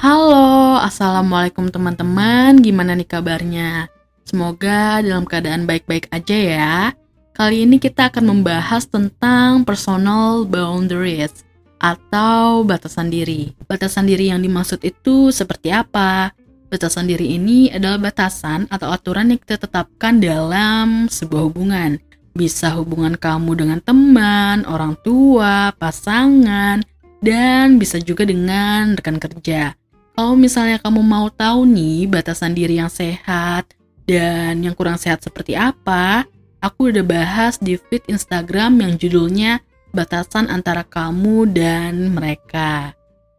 Halo, Assalamualaikum teman-teman, gimana nih kabarnya? Semoga dalam keadaan baik-baik aja ya. Kali ini kita akan membahas tentang personal boundaries atau batasan diri. Batasan diri yang dimaksud itu seperti apa? Batasan diri ini adalah batasan atau aturan yang kita tetapkan dalam sebuah hubungan. Bisa hubungan kamu dengan teman, orang tua, pasangan, dan bisa juga dengan rekan kerja. Kalau misalnya kamu mau tahu nih batasan diri yang sehat dan yang kurang sehat seperti apa, aku udah bahas di feed Instagram yang judulnya Batasan Antara Kamu dan Mereka.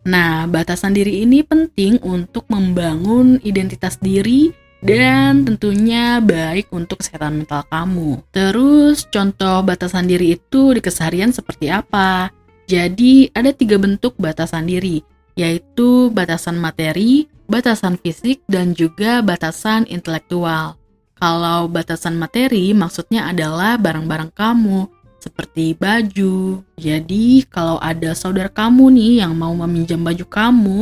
Nah, batasan diri ini penting untuk membangun identitas diri dan tentunya baik untuk kesehatan mental kamu. Terus, contoh batasan diri itu di keseharian seperti apa? Jadi, ada tiga bentuk batasan diri yaitu batasan materi, batasan fisik, dan juga batasan intelektual. Kalau batasan materi maksudnya adalah barang-barang kamu, seperti baju. Jadi, kalau ada saudara kamu nih yang mau meminjam baju kamu,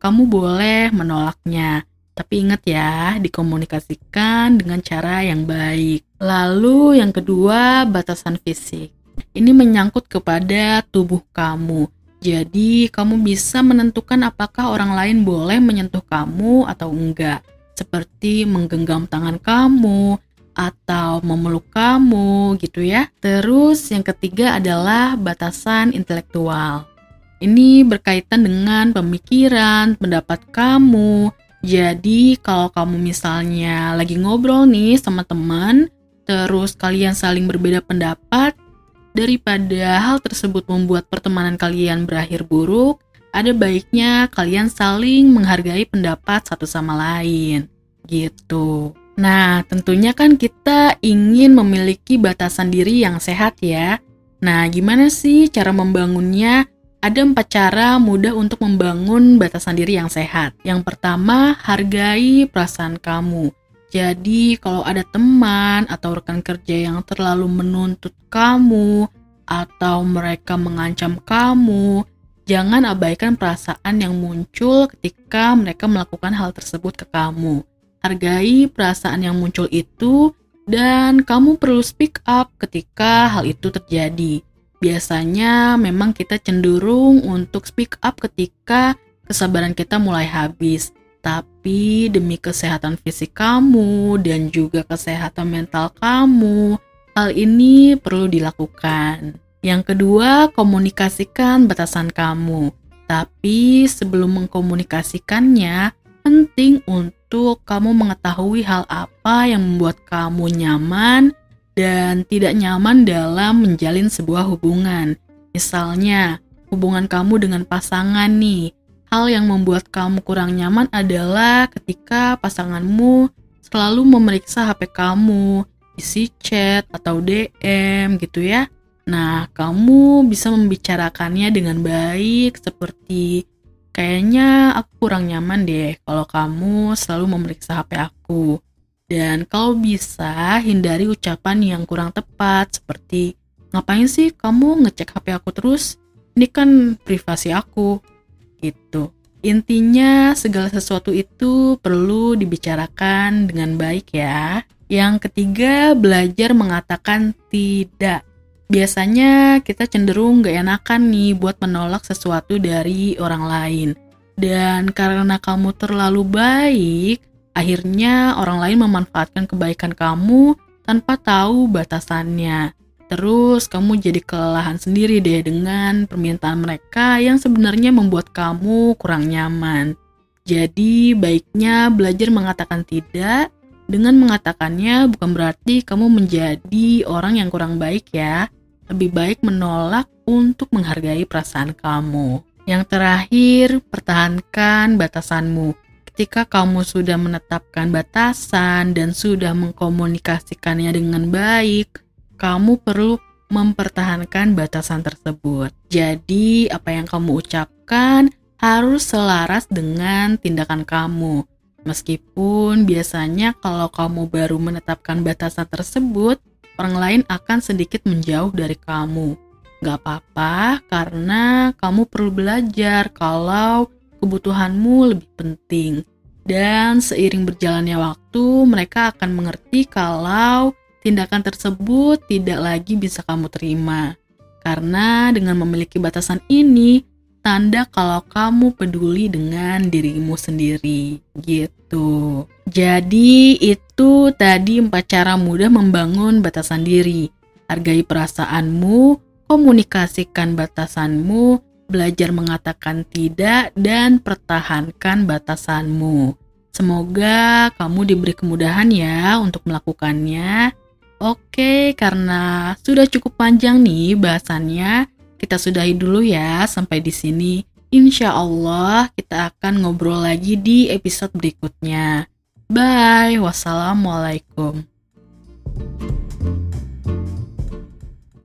kamu boleh menolaknya. Tapi ingat ya, dikomunikasikan dengan cara yang baik. Lalu yang kedua, batasan fisik. Ini menyangkut kepada tubuh kamu. Jadi, kamu bisa menentukan apakah orang lain boleh menyentuh kamu atau enggak, seperti menggenggam tangan kamu atau memeluk kamu, gitu ya. Terus, yang ketiga adalah batasan intelektual. Ini berkaitan dengan pemikiran, pendapat kamu. Jadi, kalau kamu misalnya lagi ngobrol nih sama teman, terus kalian saling berbeda pendapat, Daripada hal tersebut membuat pertemanan kalian berakhir buruk, ada baiknya kalian saling menghargai pendapat satu sama lain. Gitu. Nah, tentunya kan kita ingin memiliki batasan diri yang sehat ya. Nah, gimana sih cara membangunnya? Ada empat cara mudah untuk membangun batasan diri yang sehat. Yang pertama, hargai perasaan kamu. Jadi, kalau ada teman atau rekan kerja yang terlalu menuntut kamu atau mereka mengancam kamu, jangan abaikan perasaan yang muncul ketika mereka melakukan hal tersebut ke kamu. Hargai perasaan yang muncul itu dan kamu perlu speak up ketika hal itu terjadi. Biasanya memang kita cenderung untuk speak up ketika kesabaran kita mulai habis tapi demi kesehatan fisik kamu dan juga kesehatan mental kamu, hal ini perlu dilakukan. Yang kedua, komunikasikan batasan kamu. Tapi sebelum mengkomunikasikannya, penting untuk kamu mengetahui hal apa yang membuat kamu nyaman dan tidak nyaman dalam menjalin sebuah hubungan. Misalnya, hubungan kamu dengan pasangan nih, Hal yang membuat kamu kurang nyaman adalah ketika pasanganmu selalu memeriksa HP kamu, isi chat atau DM gitu ya. Nah, kamu bisa membicarakannya dengan baik seperti kayaknya aku kurang nyaman deh kalau kamu selalu memeriksa HP aku. Dan kalau bisa hindari ucapan yang kurang tepat seperti ngapain sih kamu ngecek HP aku terus? Ini kan privasi aku itu. Intinya segala sesuatu itu perlu dibicarakan dengan baik ya. Yang ketiga, belajar mengatakan tidak. Biasanya kita cenderung gak enakan nih buat menolak sesuatu dari orang lain. Dan karena kamu terlalu baik, akhirnya orang lain memanfaatkan kebaikan kamu tanpa tahu batasannya. Terus kamu jadi kelelahan sendiri deh dengan permintaan mereka yang sebenarnya membuat kamu kurang nyaman. Jadi baiknya belajar mengatakan tidak. Dengan mengatakannya bukan berarti kamu menjadi orang yang kurang baik ya. Lebih baik menolak untuk menghargai perasaan kamu. Yang terakhir, pertahankan batasanmu. Ketika kamu sudah menetapkan batasan dan sudah mengkomunikasikannya dengan baik, kamu perlu mempertahankan batasan tersebut. Jadi, apa yang kamu ucapkan harus selaras dengan tindakan kamu. Meskipun biasanya kalau kamu baru menetapkan batasan tersebut, orang lain akan sedikit menjauh dari kamu. Gak apa-apa, karena kamu perlu belajar kalau kebutuhanmu lebih penting. Dan seiring berjalannya waktu, mereka akan mengerti kalau tindakan tersebut tidak lagi bisa kamu terima. Karena dengan memiliki batasan ini, tanda kalau kamu peduli dengan dirimu sendiri, gitu. Jadi, itu tadi empat cara mudah membangun batasan diri. Hargai perasaanmu, komunikasikan batasanmu, belajar mengatakan tidak, dan pertahankan batasanmu. Semoga kamu diberi kemudahan ya untuk melakukannya. Oke, karena sudah cukup panjang nih bahasannya, kita sudahi dulu ya sampai di sini. Insya Allah kita akan ngobrol lagi di episode berikutnya. Bye, wassalamualaikum.